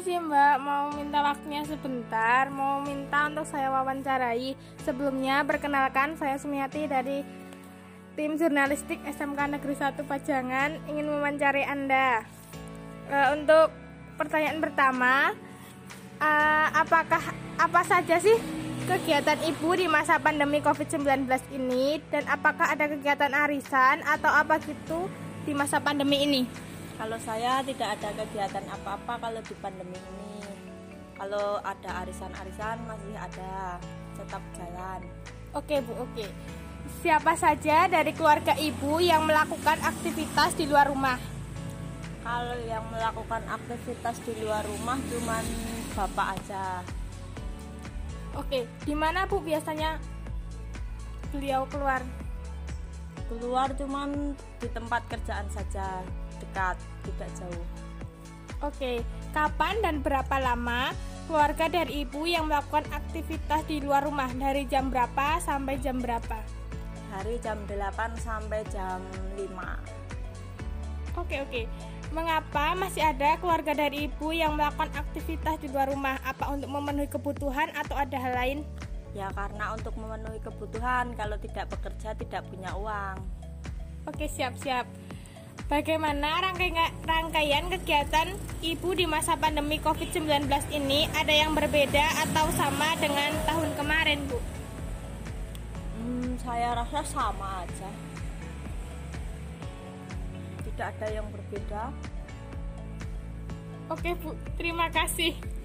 kasih Mbak mau minta waktunya sebentar, mau minta untuk saya wawancarai. Sebelumnya perkenalkan saya Sumiati dari tim jurnalistik SMK Negeri 1 Pajangan ingin mewawancari Anda. E, untuk pertanyaan pertama, e, apakah apa saja sih kegiatan ibu di masa pandemi COVID-19 ini dan apakah ada kegiatan arisan atau apa gitu di masa pandemi ini? Kalau saya tidak ada kegiatan apa-apa kalau di pandemi ini. Kalau ada arisan-arisan masih ada, tetap jalan. Oke Bu, oke. Siapa saja dari keluarga ibu yang melakukan aktivitas di luar rumah? Kalau yang melakukan aktivitas di luar rumah cuma bapak aja. Oke, di mana Bu biasanya beliau keluar? Keluar cuman di tempat kerjaan saja dekat, tidak jauh. Oke, kapan dan berapa lama keluarga dari ibu yang melakukan aktivitas di luar rumah dari jam berapa sampai jam berapa? Dari jam 8 sampai jam 5. Oke, oke. Mengapa masih ada keluarga dari ibu yang melakukan aktivitas di luar rumah? Apa untuk memenuhi kebutuhan atau ada hal lain? Ya karena untuk memenuhi kebutuhan, kalau tidak bekerja tidak punya uang. Oke, siap-siap. Bagaimana rangkaian kegiatan ibu di masa pandemi COVID-19 ini ada yang berbeda atau sama dengan tahun kemarin, Bu? Hmm, saya rasa sama aja. Tidak ada yang berbeda. Oke, Bu. Terima kasih.